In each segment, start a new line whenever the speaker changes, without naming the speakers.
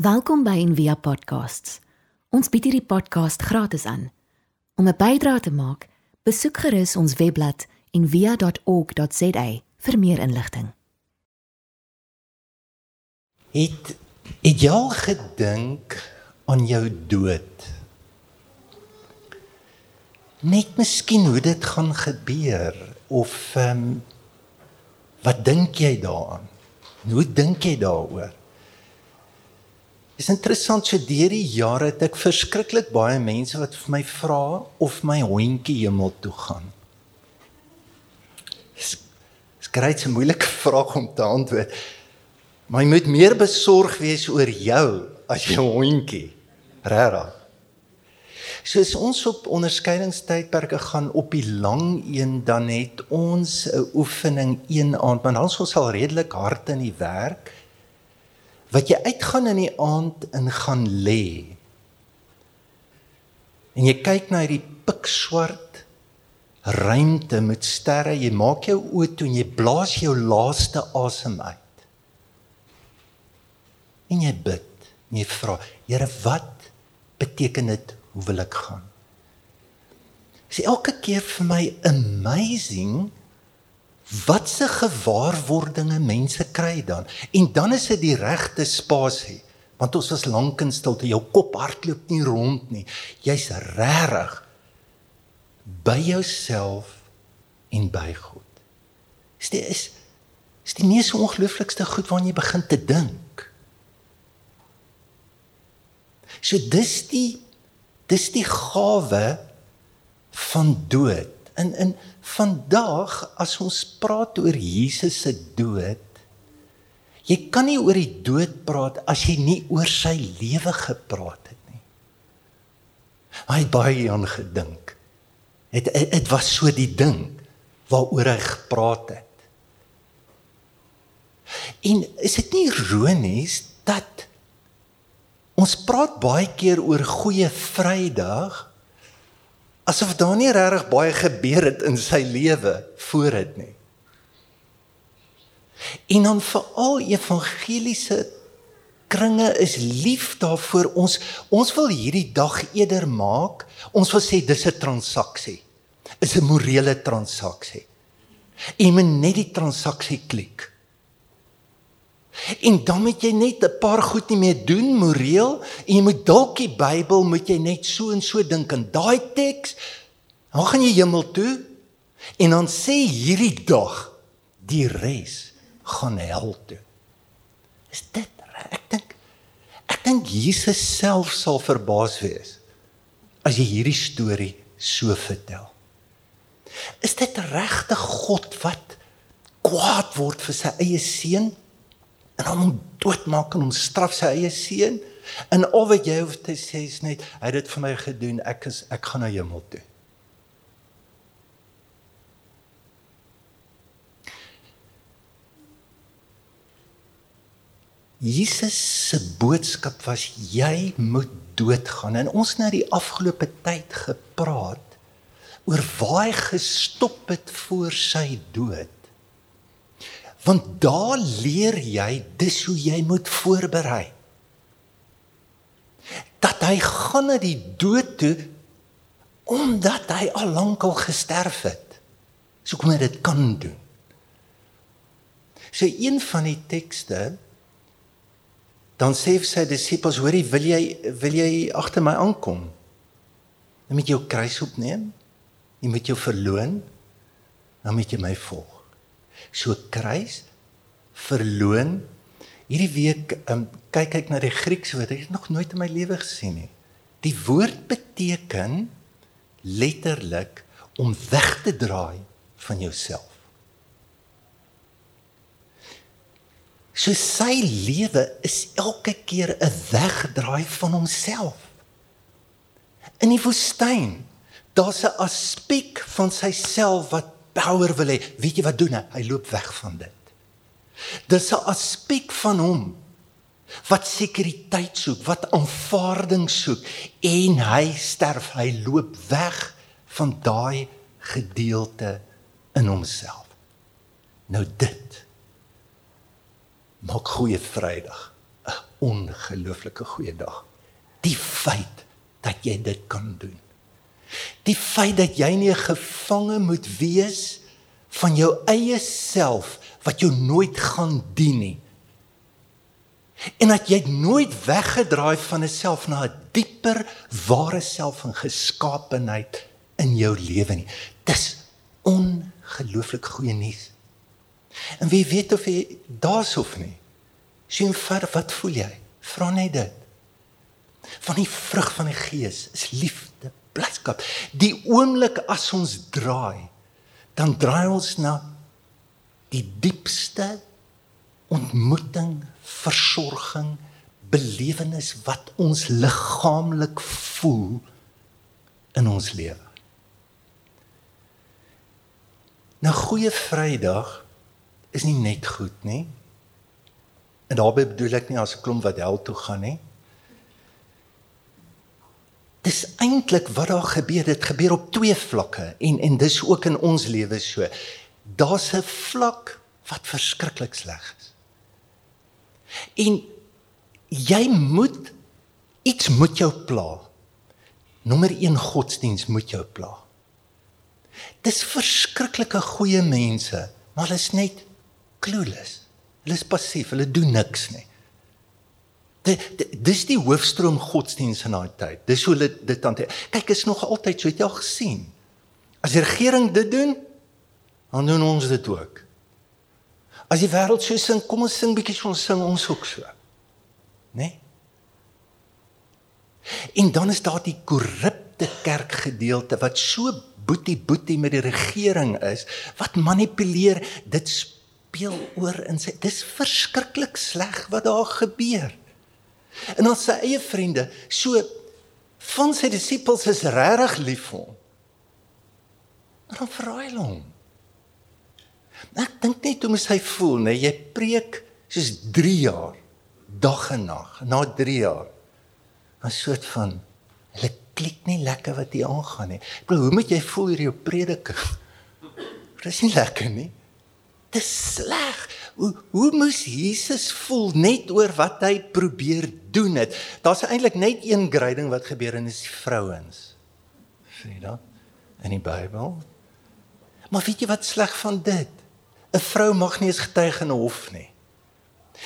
Welkom by Envia Podcasts. Ons bied hierdie podcast gratis aan. Om 'n bydrae te maak, besoek gerus ons webblad en via.org.za vir meer inligting.
Het het jy al gedink aan jou dood? Net miskien hoe dit gaan gebeur of ehm um, wat dink jy daaraan? Hoe dink jy daaroor? Dis interessant so deur die jare het ek verskriklik baie mense wat vir my vra of my hondjie hemel toe gaan. Dis grait 'n moeilike vraag om te antwoord. Jy moet meer besorg wees oor jou as jou hondjie. Regtig. Soos ons op onderskeidingstydperke gaan op die lang een dan het ons 'n oefening een aand, is ons al redelik hard in die werk wat jy uitgaan in die aand in gaan lê. En jy kyk na hierdie pikswart ruimte met sterre, jy maak jou oë toe en jy blaas jou laaste asem uit. En jy bid. En jy vra, Here, wat beteken dit? Hoe wil ek gaan? Dis elke keer vir my amazing watse gewaarwordinge mense kry dan? En dan is dit die regte spasie want ons was lank in stilte. Jou kop hardloop nie rond nie. Jy's regtig by jouself en by God. Is dit is is die mees ongelooflikste goed waarna jy begin te dink. So dis die dis die gawe van dood in in vandag as ons praat oor Jesus se dood jy kan nie oor die dood praat as jy nie oor sy lewe gepraat het nie. Hy het baie aan gedink. Het dit was so die ding waaroor hy gepraat het. En is dit nie ironies dat ons praat baie keer oor goeie vrydag asof daar nie regtig baie gebeur het in sy lewe voor dit nie. En dan veral evangeliese kringe is lief daarvoor. Ons ons wil hierdie dag eerder maak. Ons wil sê dis 'n transaksie. Is 'n morele transaksie. Jy moet net die transaksie klik En dan moet jy net 'n paar goed nie meer doen moreel en jy moet dalk die Bybel moet jy net so en so dink in daai teks. Dan gaan jy hemel toe en dan sê hierdie dag die res gaan hel toe. Is dit ek dink ek dink Jesus self sal verbaas wees as jy hierdie storie so vertel. Is dit regte God wat kwaad word vir sy eie seun? En hom doodmaak en hom straf sy eie seun. En al wat jy hoef te sê is net hy het dit vir my gedoen. Ek is ek gaan na hemel toe. Jesus se boodskap was jy moet doodgaan en ons nou die afgelope tyd gepraat oor waar hy gestop het voor sy dood want daar leer jy dis hoe jy moet voorberei. Dat hy gaan na die dood toe omdat hy al lank al gesterf het. So kom dit kan doen. So een van die tekste dan sê sy disippels hoorie wil jy wil jy agter my aankom? Jy moet jou kruis opneem. Jy moet jou verloon. Dan moet jy my volg so kruis verloon. Hierdie week um, kyk ek na die Griekse woord. Ek het nog nooit in my lewe gesien nie. Die woord beteken letterlik om weg te draai van jouself. So sy lewe is elke keer 'n wegdraai van homself. In die woestyn daar's 'n aspek van sy self wat power wil hê. Weet jy wat doen hy? Hy loop weg van dit. Dis 'n aspek van hom wat sekuriteit soek, wat aanvaarding soek en hy sterf, hy loop weg van daai gedeelte in homself. Nou dit maak goeie Vrydag 'n ongelooflike goeie dag. Die feit dat jy dit kan doen. Die feit dat jy nie gevange moet wees van jou eie self wat jou nooit gaan dien nie. En dat jy nooit weggedraai van 'n self na 'n dieper ware self van geskaapenheid in jou lewe nie. Dis ongelooflik goeie nuus. En wie weet of jy daarsof nie. Sien vir wat voel jy? Vra net dit. Van die vrug van die gees is liefde, blydskap. Die oomblik as ons draai dan draai ons na die diepste ontmoeting, versorging, belewenis wat ons liggaamlik voel in ons lewe. Nou goeie Vrydag is nie net goed nie. En daarbey bedoel ek nie as 'n klomp wat hel toe gaan nie. Dis eintlik wat daar gebeur. Dit gebeur op twee vlakke en en dis ook in ons lewe so. Daar's 'n vlak wat verskriklik sleg is. En jy moet iets moet jou pla. Nommer 1 godsdiens moet jou pla. Dis verskriklike goeie mense, maar hulle is net clueless. Hulle is passief, hulle doen niks nie. Dis die hoofstroom godsdienst in daai tyd. Dis hoe hulle dit hanteer. Kyk, is nog altyd so, het jy al gesien? As die regering dit doen, dan doen ons dit ook. As die wêreld so sing, kom ons sing bietjie so ons sing ons ook so. Né? Nee? En dan is daar die korrupte kerkgedeelte wat so boetie boetie met die regering is, wat manipuleer, dit speel oor in sy dis verskriklik sleg wat daar gebeur. En ons sy eie vriende, so van sy disippels is regtig lief vir hom. Maar dan verraai hom. Ek dink net hoe mens hy voel, né? Jy preek soos 3 jaar dag en nag. Na 3 jaar 'n soort van hulle klik nie lekker wat hier aangaan nie. Ek bedoel, hoe moet jy voel oor jou prediking? Dit is nie lekker nie. Dit is sleg hoe hoe moes Jesus voel net oor wat hy probeer doen het. Daar's eintlik net een grading wat gebeur en dis die vrouens. Sien jy dit? In die Bybel. Maar weet jy wat sleg van dit? 'n Vrou mag nie eens getuig in 'n hof nie.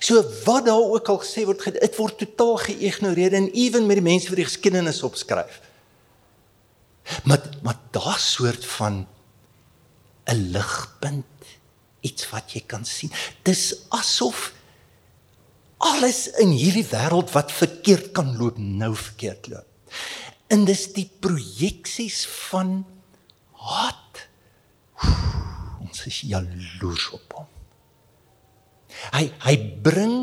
So wat daar ook al gesê word, dit word totaal geïgnoreer en ewen met die mense wat die geskiedenis opskryf. Maar maar daar soort van 'n ligpunt iets wat jy kan sien. Dis asof alles in hierdie wêreld wat verkeerd kan loop, nou verkeerd loop. En dis die projeksies van haat. Ons is jaloers op hom. Hy hy bring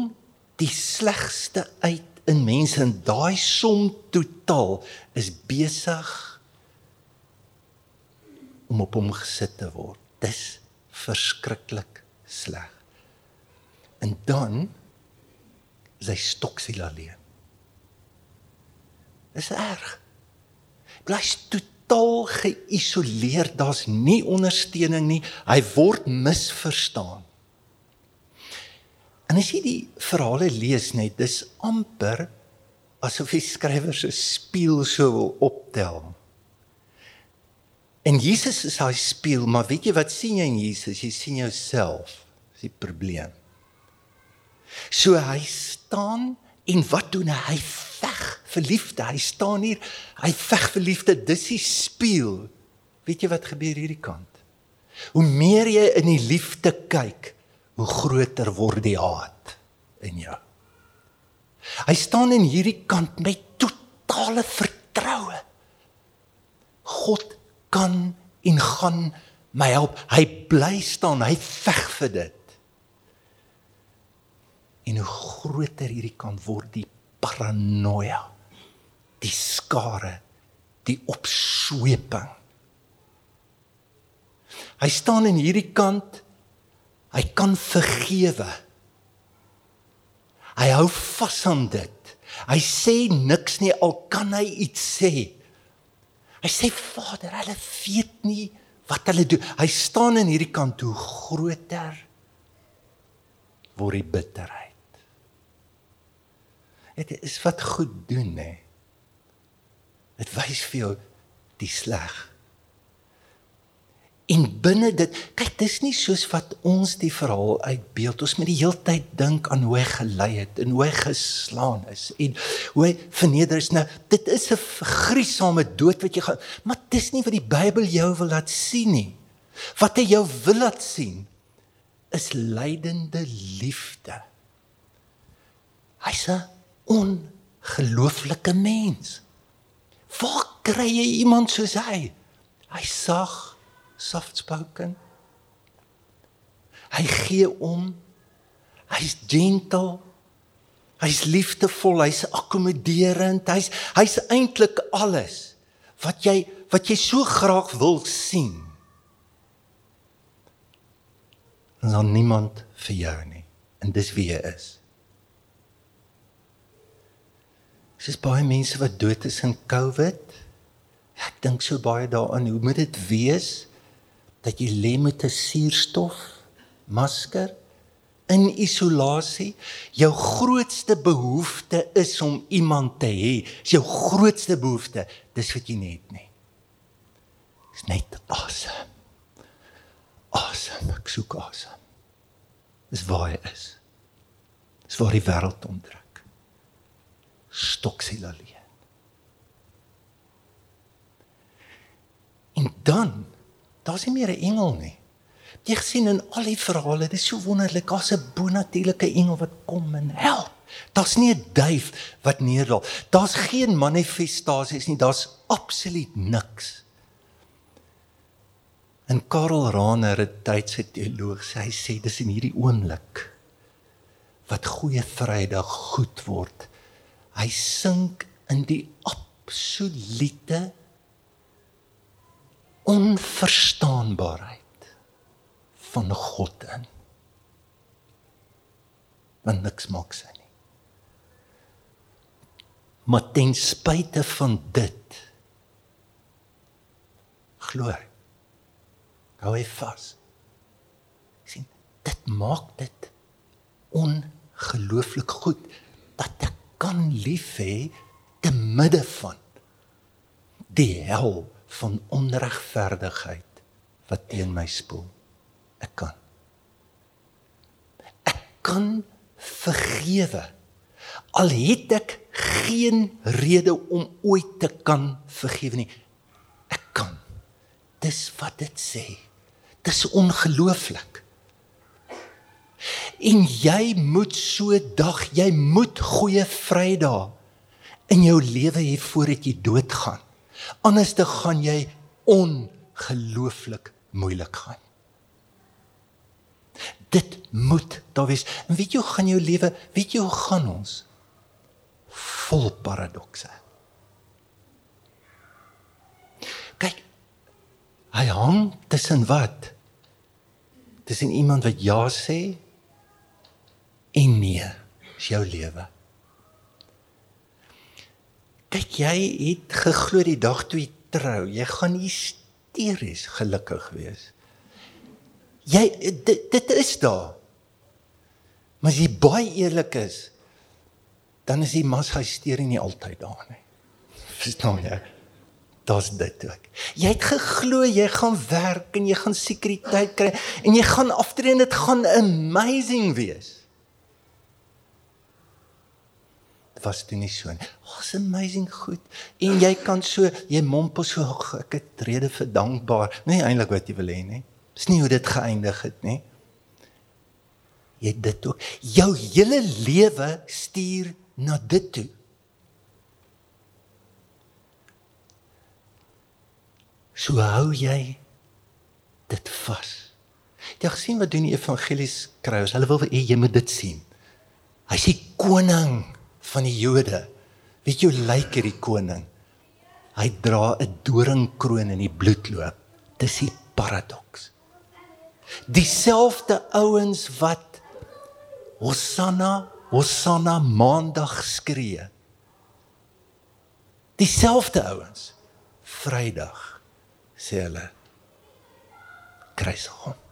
die slegste uit in mense en daai som totaal is besig om op hom gesit te word. Dis verskriklik sleg. En dan is hy stoksiel alleen. Dis erg. Bly's totaal geïsoleer, daar's nie ondersteuning nie. Hy word misverstaan. En as jy die verhale lees net, dis amper asof die skrywer se spieël so wil optel. En Jesus is daai spieël, maar weet jy wat sien jy in Jesus? Jy sien jouself. Dis die probleem. So hy staan en wat doen hy? Hy veg vir liefde. Hy staan hier, hy veg vir liefde. Dis die spieël. Weet jy wat gebeur hierdie kant? Hoe meer jy in die liefde kyk, hoe groter word die haat in jou. Hy staan in hierdie kant met totale vertroue. God kan en gaan my help. Hy bly staan, hy veg vir dit. En hoe groter hierdie kan word die paranoia, die skare, die opsweping. Hy staan in hierdie kant. Hy kan vergewe. Hy hou vas aan dit. Hy sê niks nie al kan hy iets sê. Hy sê Vader, hulle weet nie wat hulle doen. Hy staan in hierdie kant toe groter word die bitterheid. Dit is wat goed doen hè. Dit wys vir jou die sleg. En binne dit, kyk, dis nie soos wat ons die verhaal uitbeeld. Ons moet die hele tyd dink aan hoe hy gelei het en hoe hy geslaan is en hoe hy verneder is. Nou, dit is 'n gruisame dood wat jy gaan, maar dis nie wat die Bybel jou wil laat sien nie. Wat hy jou wil laat sien is lydende liefde. Hy's 'n ongelooflike mens. Waar kry jy iemand soos hy? Hy sag, soft spoken. Hy gee om. Hy's gentle. Hy's liefdevol, hy's akkommoderend. Hy's hy's eintlik alles wat jy wat jy so graag wil sien. En dan niemand vir jou nie. En dis wie jy is. Dis baie mense wat dood is in COVID. Ek dink so baie daaraan. Hoe moet dit wees dat jy lê met 'n suurstof masker in isolasie? Jou grootste behoefte is om iemand te hê. Dis jou grootste behoefte. Dis wat jy net nie. Dis net asem. Asem, ek soek asem. Dis waar hy is. Dis waar die wêreld omdra stoksiel alleen. En dan, daar's nie meer 'n engel nie. Jy sien in al die verhale, dit is so wonderlik, daar's 'n bonatuurlike engel wat kom en help. Daar's nie 'n duif wat neerdal. Daar's geen manifestasies nie, daar's absoluut niks. En Karel Rahner, 'n Duitse teoloog, sê hy sê dis in hierdie oomblik wat goeie Vrydag goed word hy sink in die absolute onverstaanbaarheid van God in. Want niks maak sy nie. Maar ten spyte van dit glo hou hy vas. sien dit maak dit ongelooflik goed dat ek kan lief hê te midde van die hel van onregverdigheid wat teen my spoel. Ek kan. Ek kan vergewe. Al het ek geen rede om ooit te kan vergewe nie. Ek kan. Dis wat dit sê. Dis ongelooflik. En jy moet so dag, jy moet goeie Vrydae in jou lewe hê voordat jy doodgaan. Anders te gaan jy ongelooflik moeilik gaan. Dit moet daar wees. En weet jy hoe gaan jou lewe, weet jy hoe gaan ons? Vol paradokse. Kyk. Hy hang tussen wat? Tussen iemand wat ja sê en nee is jou lewe. Kyk jy het geglo die dag toe jy trou, jy gaan hysteries gelukkig wees. Jy dit, dit is daar. Maar as jy baie eerlik is, dan is die massa hysterie nie altyd daar nie. Verstaan jy? Daar's dit ook. Jy het geglo jy gaan werk en jy gaan sekuriteit kry en jy gaan aftree en dit gaan amazing wees. Was toe nie so nie. Oh, amazing goed. En jy kan so jy mompel so ek het rede vir dankbaar. Nee eintlik wat jy wil hê nie. Dis nie hoe dit geëindig het nie. Jy dit ook. Jou hele lewe stuur na dit toe. So hou jy dit vas. Jy gesien wat doen die evangelies kry? Hulle wil hê jy moet dit sien. Hy sê koning van die Jode. Weet jy hoe lyk hierdie koning? Hy dra 'n doringkroon in die bloedloop. Dis die paradoks. Dieselfde ouens wat Hosanna, Hosanna maandag skree. Dieselfde ouens Vrydag sê hulle kruisig hom.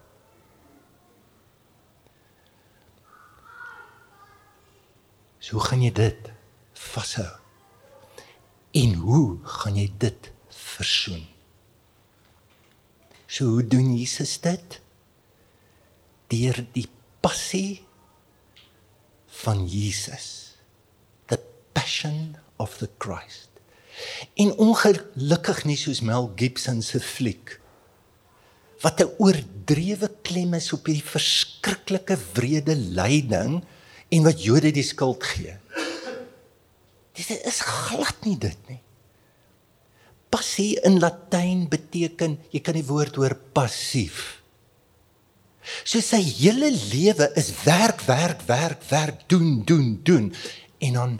Hoe gaan jy dit vashou? En hoe gaan jy dit versoen? So hoe doen Jesus dit? Deur die passie van Jesus. The passion of the Christ. En ongelukkig nie soos Mel Gibson se fliek wat 'n oordrewe klem is op hierdie verskriklike wrede lyding en wat Jode die skuld gee. Dit is glad nie dit nie. Passie in Latyn beteken jy kan die woord hoor passief. So sy hele lewe is werk, werk, werk, werk, doen, doen, doen en dan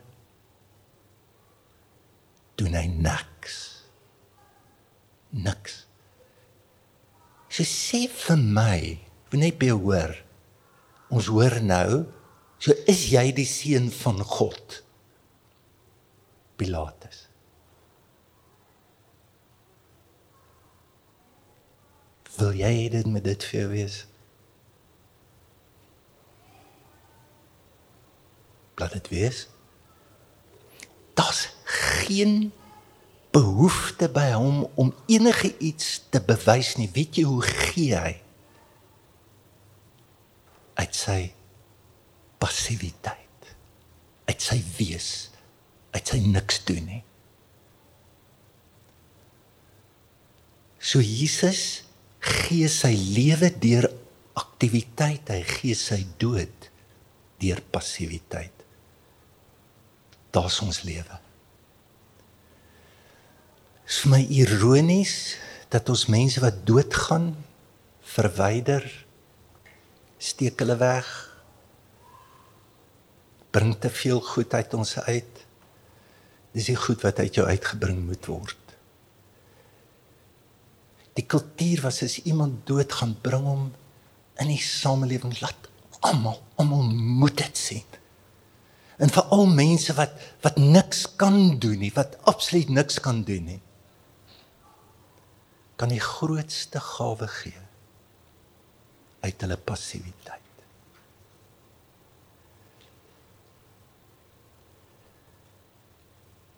doen hy niks. Niks. Sy sê vir my, wanneer jy hoor, ons hoor nou, so is jy die seun van God. Pilatus. Wil jy dit met dit vir wees? Laat dit wees. Daar's geen behoefte by hom om enige iets te bewys nie. Weet jy hoe gee hy? Uit sy passiwiteit. Uit sy wees. Uit sy niks doen nie. So Jesus gee sy lewe deur aktiwiteit, hy gee sy dood deur passiwiteit daar's ons lewe. Dit is vir my ironies dat ons mense wat doodgaan verwyder steek hulle weg bring te veel goed uit ons uit. Dis die goed wat uit jou uitgebring moet word. Die kultuur was as iemand dood gaan bring hom in die samelewing laat almal almal moet dit sien en vir al mense wat wat niks kan doen nie, wat absoluut niks kan doen nie. Kan die grootste gawe gee uit hulle passiwiteit.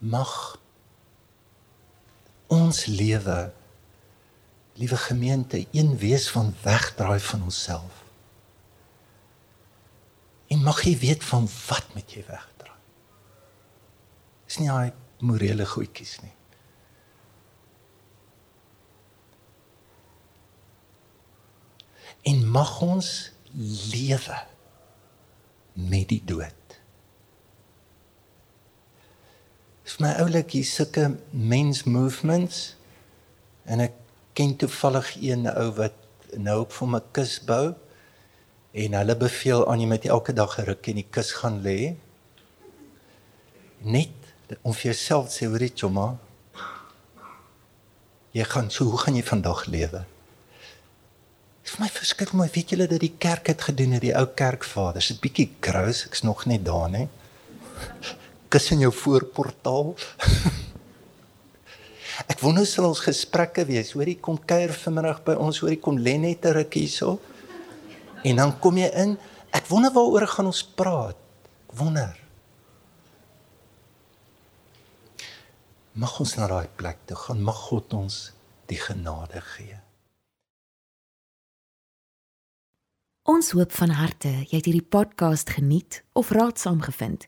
Mag ons lewe liewe gemeente een wees van wegdraai van onsself En mag jy weet van wat met jy wegdraai. Dis nie daai morele goedjies nie. En mag ons lewe met die dood. Dis my oulik hier sulke mens movements en ek ken toevallig een ou wat nou op vir my kus bou en hulle beveel aan jy met elke dag geruk in die kus gaan lê. Net om vir jouself sê hoor dit jomma jy gaan so hoe gaan jy vandag lewe? Is my verskrik my weet julle dat die kerk het gedoen het die ou kerkvaders? Dit bietjie grous ek's nog net daar nê kus in jou voorportaal ek wonder sal ons gesprekke wees hoor jy kom kuier vanmiddag by ons hoor jy kom lê net 'n ruk hierso En dan kom jy in. Ek wonder waaroor gaan ons praat. Ek wonder. Mag ons na daai plek toe gaan. Mag God ons die genade gee.
Ons hoop van harte jy het hierdie podcast geniet of raadsaam gevind.